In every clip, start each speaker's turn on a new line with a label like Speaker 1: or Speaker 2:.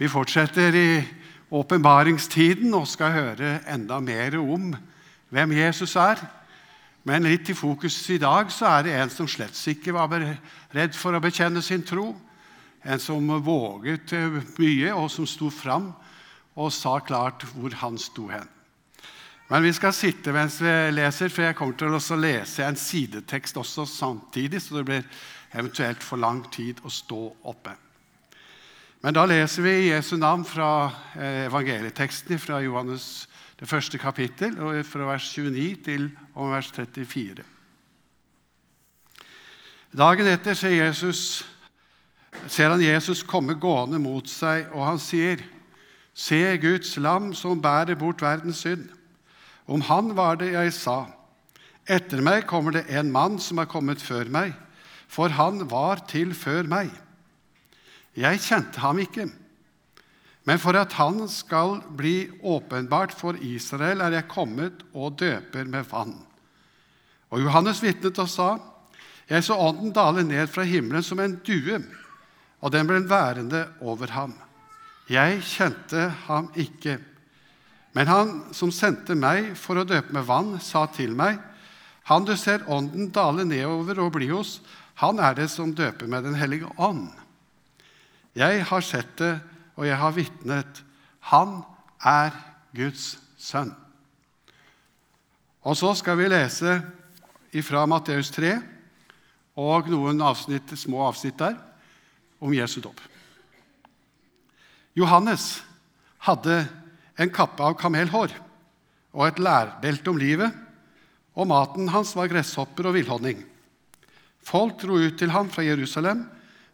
Speaker 1: Vi fortsetter i åpenbaringstiden og skal høre enda mer om hvem Jesus er. Men litt i fokus i dag så er det en som slett ikke var redd for å bekjenne sin tro. En som våget mye, og som sto fram og sa klart hvor han sto hen. Men vi skal sitte mens vi leser, for jeg kommer til å lese en sidetekst også samtidig, så det blir eventuelt for lang tid å stå oppe. Men da leser vi Jesu navn fra eh, evangelieteksten fra Johannes det første kapittel, fra vers 29 til vers 34. Dagen etter ser, Jesus, ser han Jesus komme gående mot seg, og han sier, Se Guds lam som bærer bort verdens synd. Om han var det jeg sa. Etter meg kommer det en mann som er kommet før meg, for han var til før meg. Jeg kjente ham ikke. Men for at han skal bli åpenbart for Israel, er jeg kommet og døper med vann. Og Johannes vitnet og sa, Jeg så ånden dale ned fra himmelen som en due, og den ble værende over ham. Jeg kjente ham ikke. Men han som sendte meg for å døpe med vann, sa til meg, Han du ser ånden dale nedover og bli hos, han er det som døper med Den hellige ånd. Jeg har sett det, og jeg har vitnet. Han er Guds sønn. Og så skal vi lese fra Matteus 3 og noen avsnitt, små avsnitt der om Jesu dåp. Johannes hadde en kappe av kamelhår og et lærbelte om livet, og maten hans var gresshopper og villhonning. Folk dro ut til ham fra Jerusalem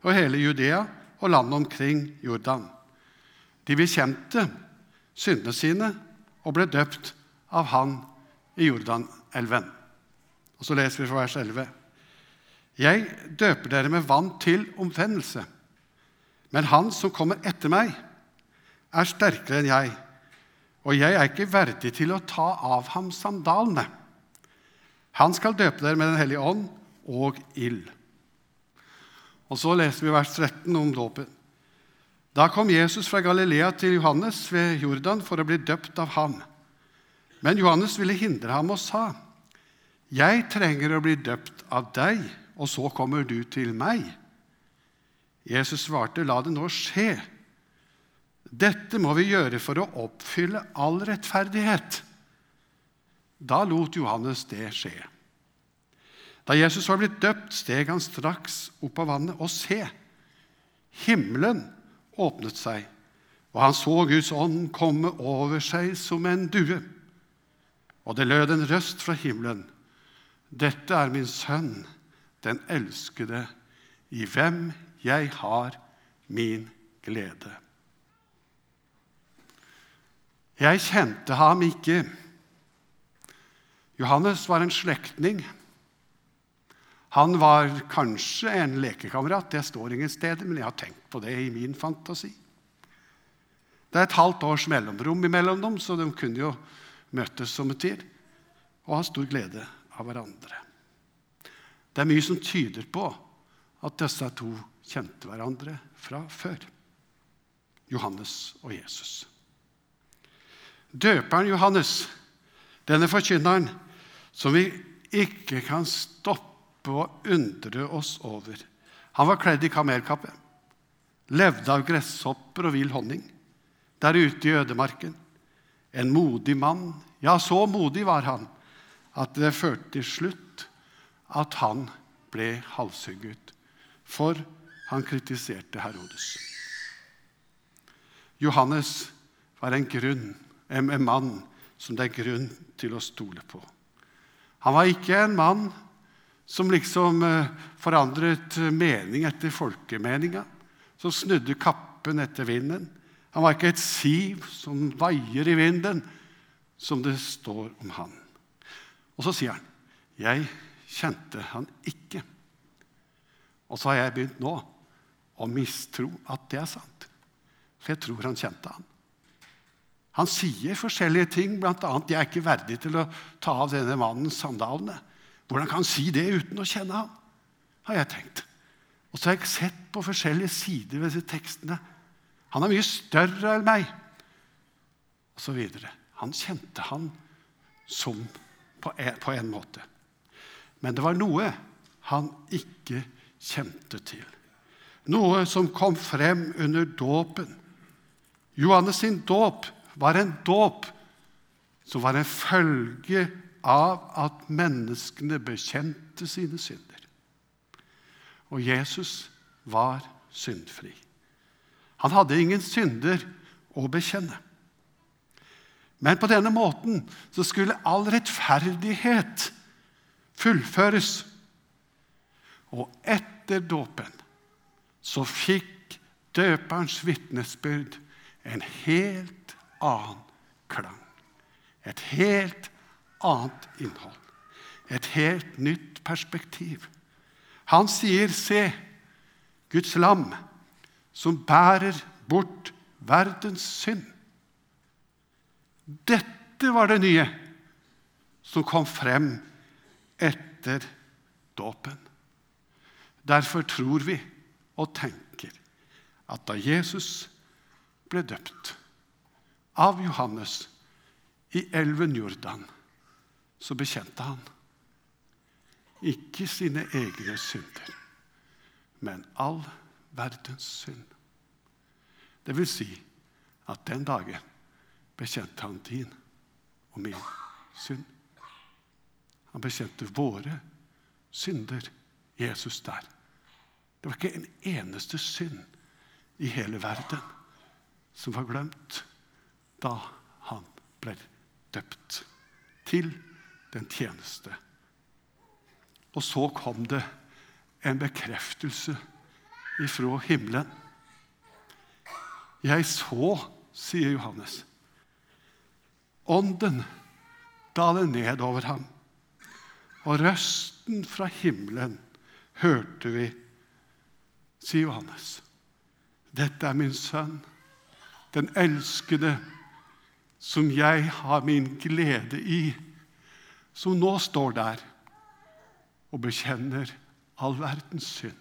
Speaker 1: og hele Judea og landet omkring Jordan. De bekjente syndene sine og ble døpt av han i Jordanelven. Og Så leser vi fra vers 11. Jeg døper dere med vann til omvendelse, men han som kommer etter meg, er sterkere enn jeg, og jeg er ikke verdig til å ta av ham sandalene. Han skal døpe dere med Den hellige ånd og ild. Og Så leser vi vers 13 om dåpen. Da kom Jesus fra Galilea til Johannes ved Jordan for å bli døpt av ham. Men Johannes ville hindre ham og sa, 'Jeg trenger å bli døpt av deg, og så kommer du til meg.' Jesus svarte, 'La det nå skje.' Dette må vi gjøre for å oppfylle all rettferdighet. Da lot Johannes det skje. Da Jesus var blitt døpt, steg han straks opp av vannet, og se, himmelen åpnet seg, og han så Guds ånd komme over seg som en due. Og det lød en røst fra himmelen. Dette er min sønn, den elskede, i hvem jeg har min glede. Jeg kjente ham ikke. Johannes var en slektning. Han var kanskje en lekekamerat, det står ingen steder, men jeg har tenkt på det i min fantasi. Det er et halvt års mellomrom imellom dem, så de kunne jo møtes som et tid og ha stor glede av hverandre. Det er mye som tyder på at disse to kjente hverandre fra før. Johannes og Jesus. Døperen Johannes, denne forkynneren som vi ikke kan stoppe å undre oss over. Han var kledd i kamelkappe, levde av gresshopper og vill honning der ute i ødemarken. En modig mann, ja, så modig var han at det førte til slutt at han ble halshugget, for han kritiserte Herodes. Johannes var en grunn en mann som det er grunn til å stole på. Han var ikke en mann som liksom eh, forandret mening etter folkemeninga, som snudde kappen etter vinden. Han var ikke et siv som vaier i vinden, som det står om han. Og så sier han, 'Jeg kjente han ikke'. Og så har jeg begynt nå å mistro at det er sant. For jeg tror han kjente han. Han sier forskjellige ting, bl.a.: 'Jeg er ikke verdig til å ta av denne mannens sandalene'. Hvordan kan han si det uten å kjenne ham? har jeg tenkt. Og så har jeg sett på forskjellige sider ved disse tekstene Han er mye større enn meg. Og så videre. Han kjente han som på en, på en måte. Men det var noe han ikke kjente til. Noe som kom frem under dåpen. Johannes sin dåp var en dåp som var en følge av at menneskene bekjente sine synder. Og Jesus var syndfri. Han hadde ingen synder å bekjenne. Men på denne måten så skulle all rettferdighet fullføres. Og etter dåpen så fikk døperens vitnesbyrd en helt annen klang. Et helt annet innhold. Et helt nytt perspektiv. Han sier, 'Se, Guds lam, som bærer bort verdens synd'. Dette var det nye som kom frem etter dåpen. Derfor tror vi og tenker at da Jesus ble døpt av Johannes i elven Jordan, så bekjente han ikke sine egne synder, men all verdens synd. Det vil si at den dagen bekjente han din og min synd. Han bekjente våre synder, Jesus der. Det var ikke en eneste synd i hele verden som var glemt da han ble døpt til den tjeneste. Og så kom det en bekreftelse ifra himmelen. Jeg så, sier Johannes, Ånden daler ned over ham. Og røsten fra himmelen hørte vi, sier Johannes. Dette er min sønn, den elskede, som jeg har min glede i, som nå står der og bekjenner all verdens synd.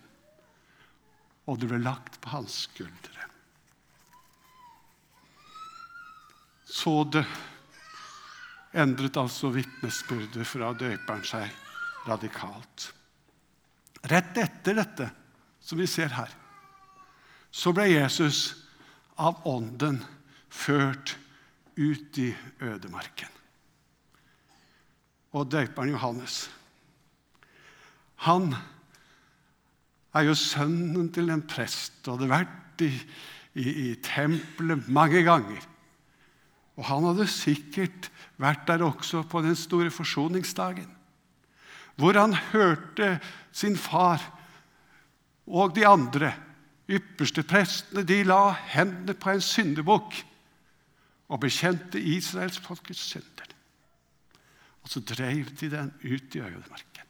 Speaker 1: Og det ble lagt på hans skuldre. Så det endret altså vitnesbyrdet fra døperen seg radikalt. Rett etter dette, som vi ser her, så ble Jesus av Ånden ført ut i ødemarken. Og døperen Johannes, han er jo sønnen til en prest og hadde vært i, i, i tempelet mange ganger. Og han hadde sikkert vært der også på den store forsoningsdagen, hvor han hørte sin far og de andre ypperste prestene de la hendene på en syndebukk og bekjente Israels folkets synder. Og så drev de den ut i ødemarken.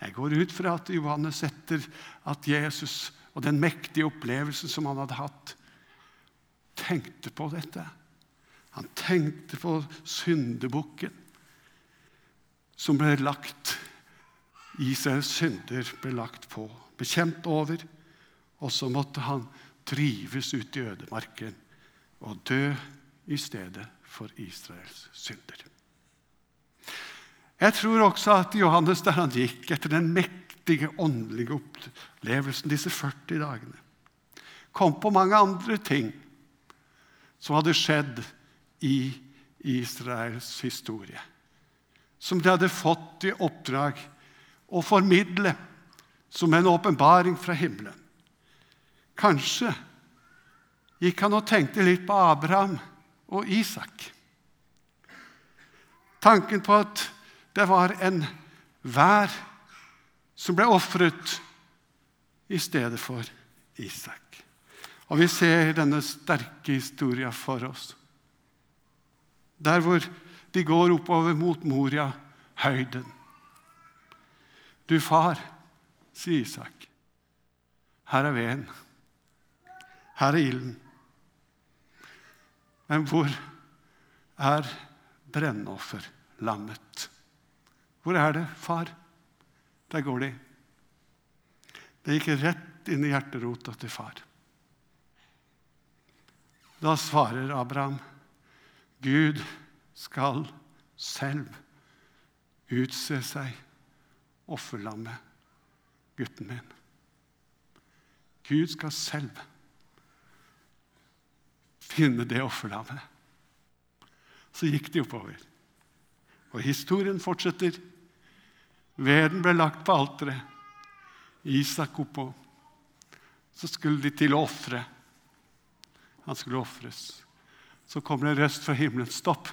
Speaker 1: Jeg går ut fra at Johannes etter at Jesus og den mektige opplevelsen som han hadde hatt, tenkte på dette. Han tenkte på syndebukken som ble lagt Israels synder ble lagt på, bekjent over. Og så måtte han drives ut i ødemarken og dø i stedet for Israels synder. Jeg tror også at Johannes, der han gikk etter den mektige åndelige opplevelsen disse 40 dagene, kom på mange andre ting som hadde skjedd i Israels historie. Som de hadde fått i oppdrag å formidle som en åpenbaring fra himmelen. Kanskje gikk han og tenkte litt på Abraham og Isak. Tanken på at det var en vær som ble ofret i stedet for Isak. Og vi ser denne sterke historien for oss. Der hvor de går oppover mot Moria-høyden. Du far, sier Isak, her er veden. Her er ilden. Men hvor er brennofferlammet? Hvor er det, far? Der går de. Det gikk rett inn i hjerterota til far. Da svarer Abraham, Gud skal selv utse seg offerlammet, gutten min. Gud skal selv finne det offerlammet. Så gikk de oppover. Og historien fortsetter. Veden ble lagt på alteret. Isak oppå. Så skulle de til å ofre. Han skulle ofres. Så kommer det en røst fra himmelen. Stopp!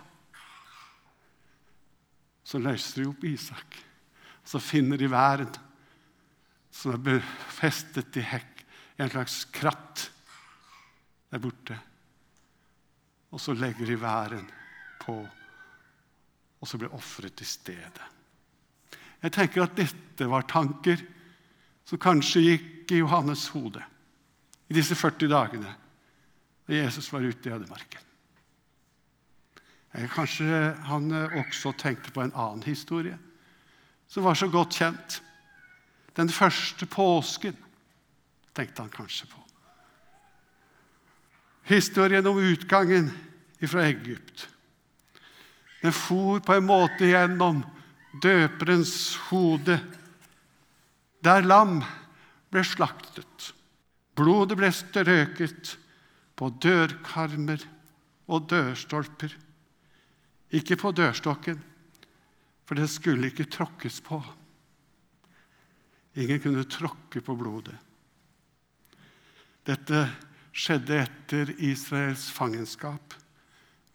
Speaker 1: Så løser de opp Isak. Så finner de væren som er befestet i hekk, en slags kratt der borte. Og så legger de væren på, og så blir offeret i stedet. Jeg tenker at dette var tanker som kanskje gikk i Johannes' hode i disse 40 dagene da Jesus var ute i ødemarken. Kanskje han også tenkte på en annen historie som var så godt kjent. Den første påsken tenkte han kanskje på. Historien om utgangen fra Egypt. Den for på en måte gjennom døperens hode, der lam ble slaktet. Blodet ble strøket på dørkarmer og dørstolper. Ikke på dørstokken, for det skulle ikke tråkkes på. Ingen kunne tråkke på blodet. Dette skjedde etter Israels fangenskap.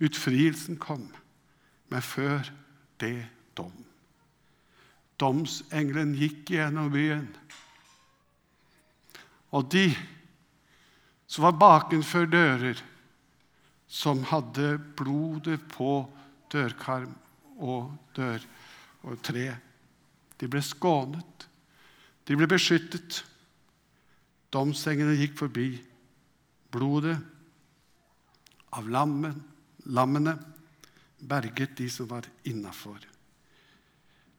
Speaker 1: Utfrielsen kom, men før det dom. Domsengelen gikk gjennom byen. Og de som var bakenfor dører, som hadde blodet på dørkarm og dør og tre, de ble skånet. De ble beskyttet. Domsengene gikk forbi. Blodet av lammen, lammene berget de som var innafor.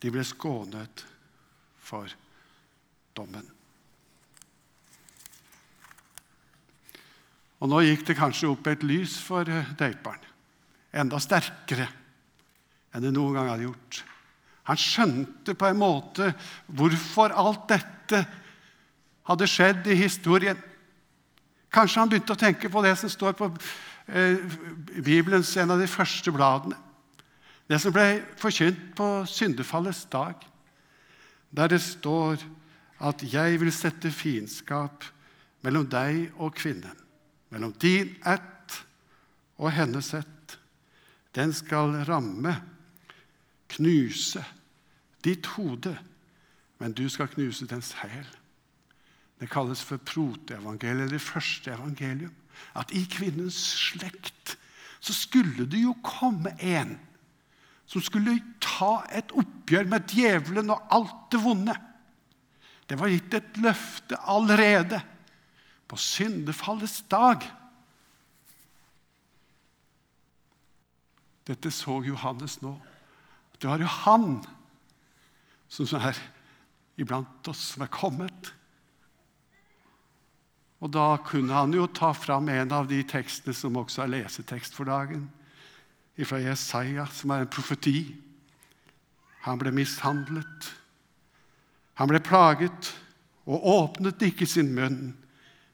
Speaker 1: De ble skånet for dommen. Og Nå gikk det kanskje opp et lys for eh, døperen, enda sterkere enn det noen gang hadde gjort. Han skjønte på en måte hvorfor alt dette hadde skjedd i historien. Kanskje han begynte å tenke på det som står på eh, Bibelens en av de første bladene. Det som ble forkynt på syndefallets dag, der det står at 'jeg vil sette fiendskap mellom deg og kvinnen', mellom din ett og hennes ett. Den skal ramme, knuse, ditt hode, men du skal knuse dens hæl. Det kalles for proteevangeliet, det første evangelium. At i kvinnens slekt så skulle det jo komme en som skulle ta et oppgjør med djevelen og alt det vonde. Det var gitt et løfte allerede på syndefallets dag. Dette så Johannes nå. Det var jo han som er iblant oss, som er kommet. Og da kunne han jo ta fram en av de tekstene som også er lesetekst for dagen, fra Jesaja, som er en profeti. Han ble mishandlet. Han ble plaget og åpnet ikke sin munn,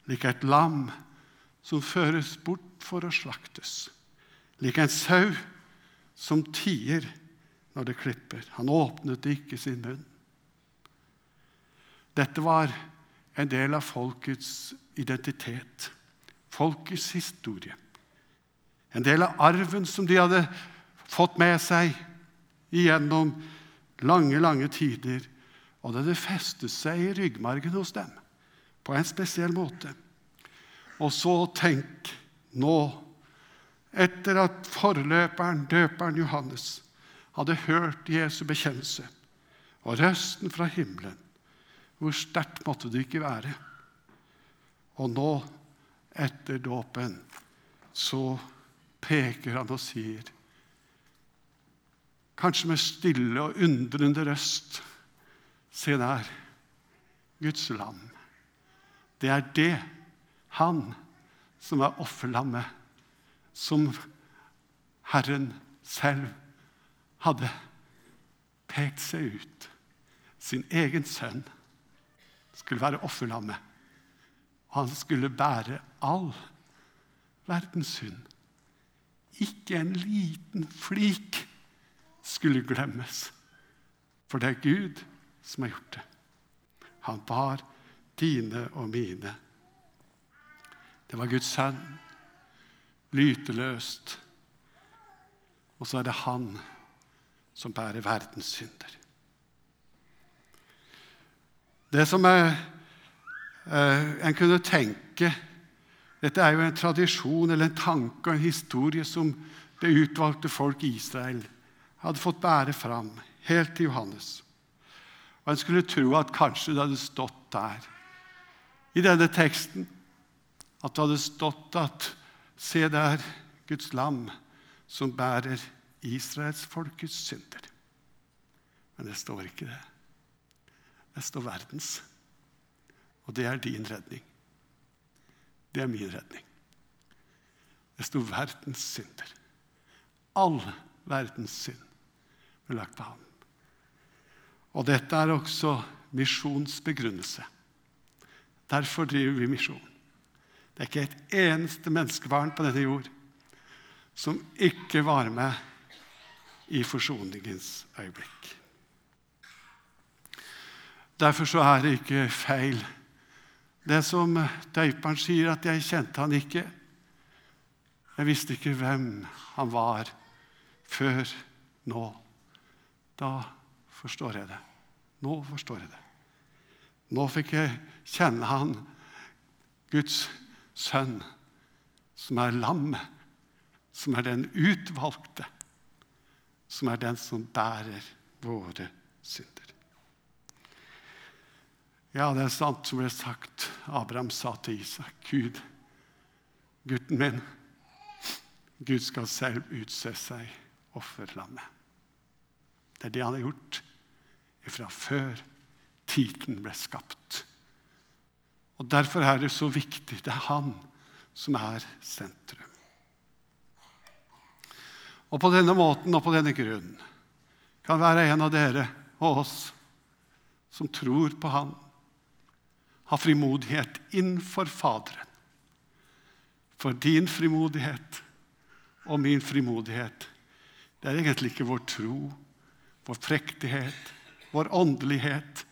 Speaker 1: lik et lam som føres bort for å slaktes, lik en sau som tier når det klipper. Han åpnet ikke sin munn. Dette var en del av folkets identitet, folkets historie. En del av arven som de hadde fått med seg gjennom lange, lange tider. Og det hadde festet seg i ryggmargen hos dem på en spesiell måte. Og så tenk nå, etter at forløperen, døperen Johannes, hadde hørt Jesu bekjennelse og røsten fra himmelen. Hvor sterkt måtte det ikke være? Og nå, etter dåpen, så peker han og sier, kanskje med stille og undrende røst Se der, Guds lam. Det er det, han, som er offerlammet som Herren selv hadde pekt seg ut. Sin egen sønn skulle være offerlammet. Han skulle bære all verdens synd. Ikke en liten flik skulle glemmes. For det er Gud som har gjort det. Han bar dine og mine. Det var Guds sønn, lyteløst. Og så er det han som bærer verdens synder. Det som er, eh, en kunne tenke Dette er jo en tradisjon eller en tanke og en historie som det utvalgte folk i Israel hadde fått bære fram helt til Johannes. Og En skulle tro at kanskje det hadde stått der i denne teksten at det hadde stått at Se der, Guds lam, som bærer Israels folkets synder. Men det står ikke det. Det står verdens. Og det er din redning. Det er min redning. Det sto verdens synder. All verdens synd ble lagt på ham. Og dette er også misjonsbegrunnelse. Derfor driver vi misjon. Det er ikke et eneste menneskebarn på denne jord som ikke var med i forsoningens øyeblikk. Derfor så er det ikke feil det som døyperen sier, at 'jeg kjente han ikke'. Jeg visste ikke hvem han var før nå. Da forstår jeg det. Nå forstår jeg det. Nå fikk jeg kjenne han, Guds sønn, som er lammet, som er den utvalgte, som er den som bærer våre synder. Ja, det er sant som ble sagt. Abraham sa til Isak, Gud, gutten min, Gud skal selv utse seg offerlammet. Det er det han har gjort fra før tiden ble skapt. Og Derfor er det så viktig. Det er han som er sentrum. Og på denne måten og på denne grunnen kan være en av dere og oss som tror på Han, ha frimodighet innenfor Faderen. For din frimodighet og min frimodighet, det er egentlig ikke vår tro, vår prektighet, vår åndelighet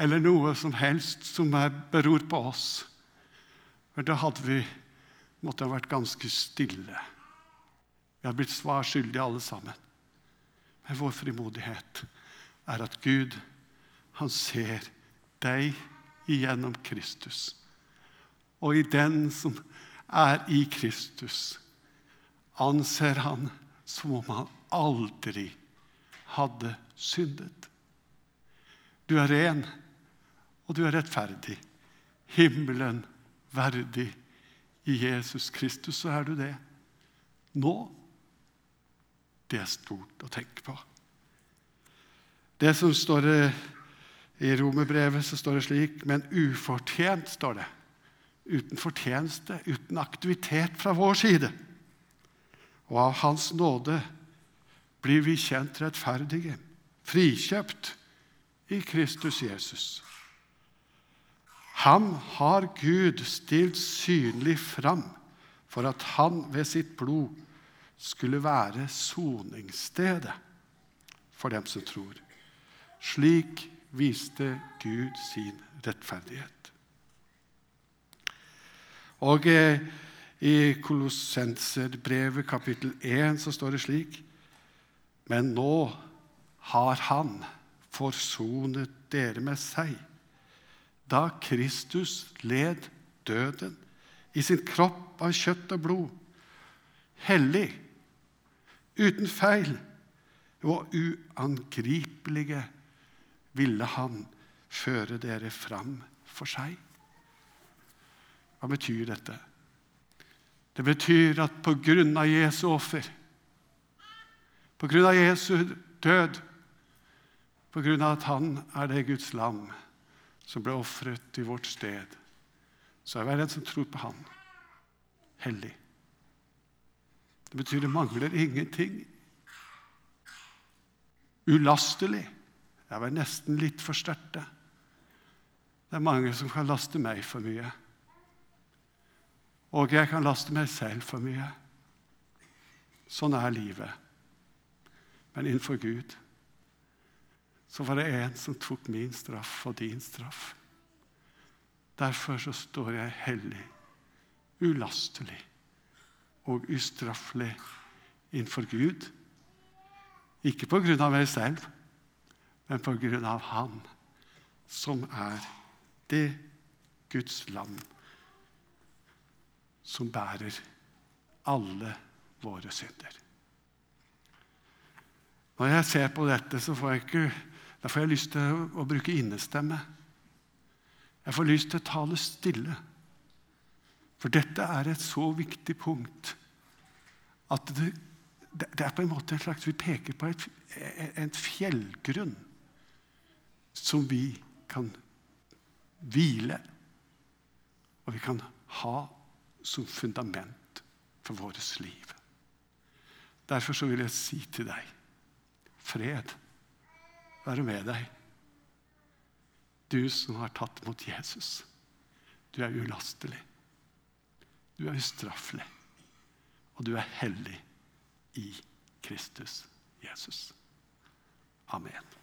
Speaker 1: eller noe som helst som er, beror på oss. For da hadde vi måtte ha vært ganske stille. Vi har blitt svar skyldige alle sammen. Men vår frimodighet er at Gud, han ser deg igjennom Kristus. Og i den som er i Kristus, anser han som om han aldri hadde syndet. Du er ren, og du er rettferdig. Himmelen verdig. I Jesus Kristus så er du det. Nå det er stort å tenke på. Det som står i romerbrevet, så står det slik Men ufortjent, står det. Uten fortjeneste, uten aktivitet fra vår side. Og av Hans nåde blir vi kjent rettferdige, frikjøpt i Kristus Jesus. Ham har Gud stilt synlig fram for at han ved sitt blod skulle være soningsstedet for dem som tror. Slik viste Gud sin rettferdighet. Og eh, I Kolossenserbrevet kapittel 1 så står det slik Men nå har Han forsonet dere med seg, da Kristus led døden i sin kropp av kjøtt og blod, hellig uten feil og uangripelige ville han føre dere fram for seg. Hva betyr dette? Det betyr at på grunn av Jesu offer, på grunn av Jesu død, på grunn av at han er det Guds lam som ble ofret i vårt sted, så er hver en som tror på han, hellig. Det betyr det mangler ingenting. Ulastelig. Jeg var nesten litt for sterkt. Det er mange som kan laste meg for mye. Og jeg kan laste meg selv for mye. Sånn er livet. Men innenfor Gud så var det en som tok min straff og din straff. Derfor så står jeg hellig, ulastelig og ustraffelig innenfor Gud. Ikke på grunn av meg selv, men på grunn av Han som er det Guds lam som bærer alle våre synder. Når jeg ser på dette, så får jeg, ikke, får jeg lyst til å bruke innestemme. Jeg får lyst til å tale stille. For dette er et så viktig punkt at det, det er på en måte en slags Vi peker på et, en fjellgrunn som vi kan hvile og vi kan ha som fundament for vårt liv. Derfor så vil jeg si til deg fred være med deg. Du som har tatt mot Jesus. Du er ulastelig. Du er ustraffelig. Og du er hellig i Kristus Jesus. Amen.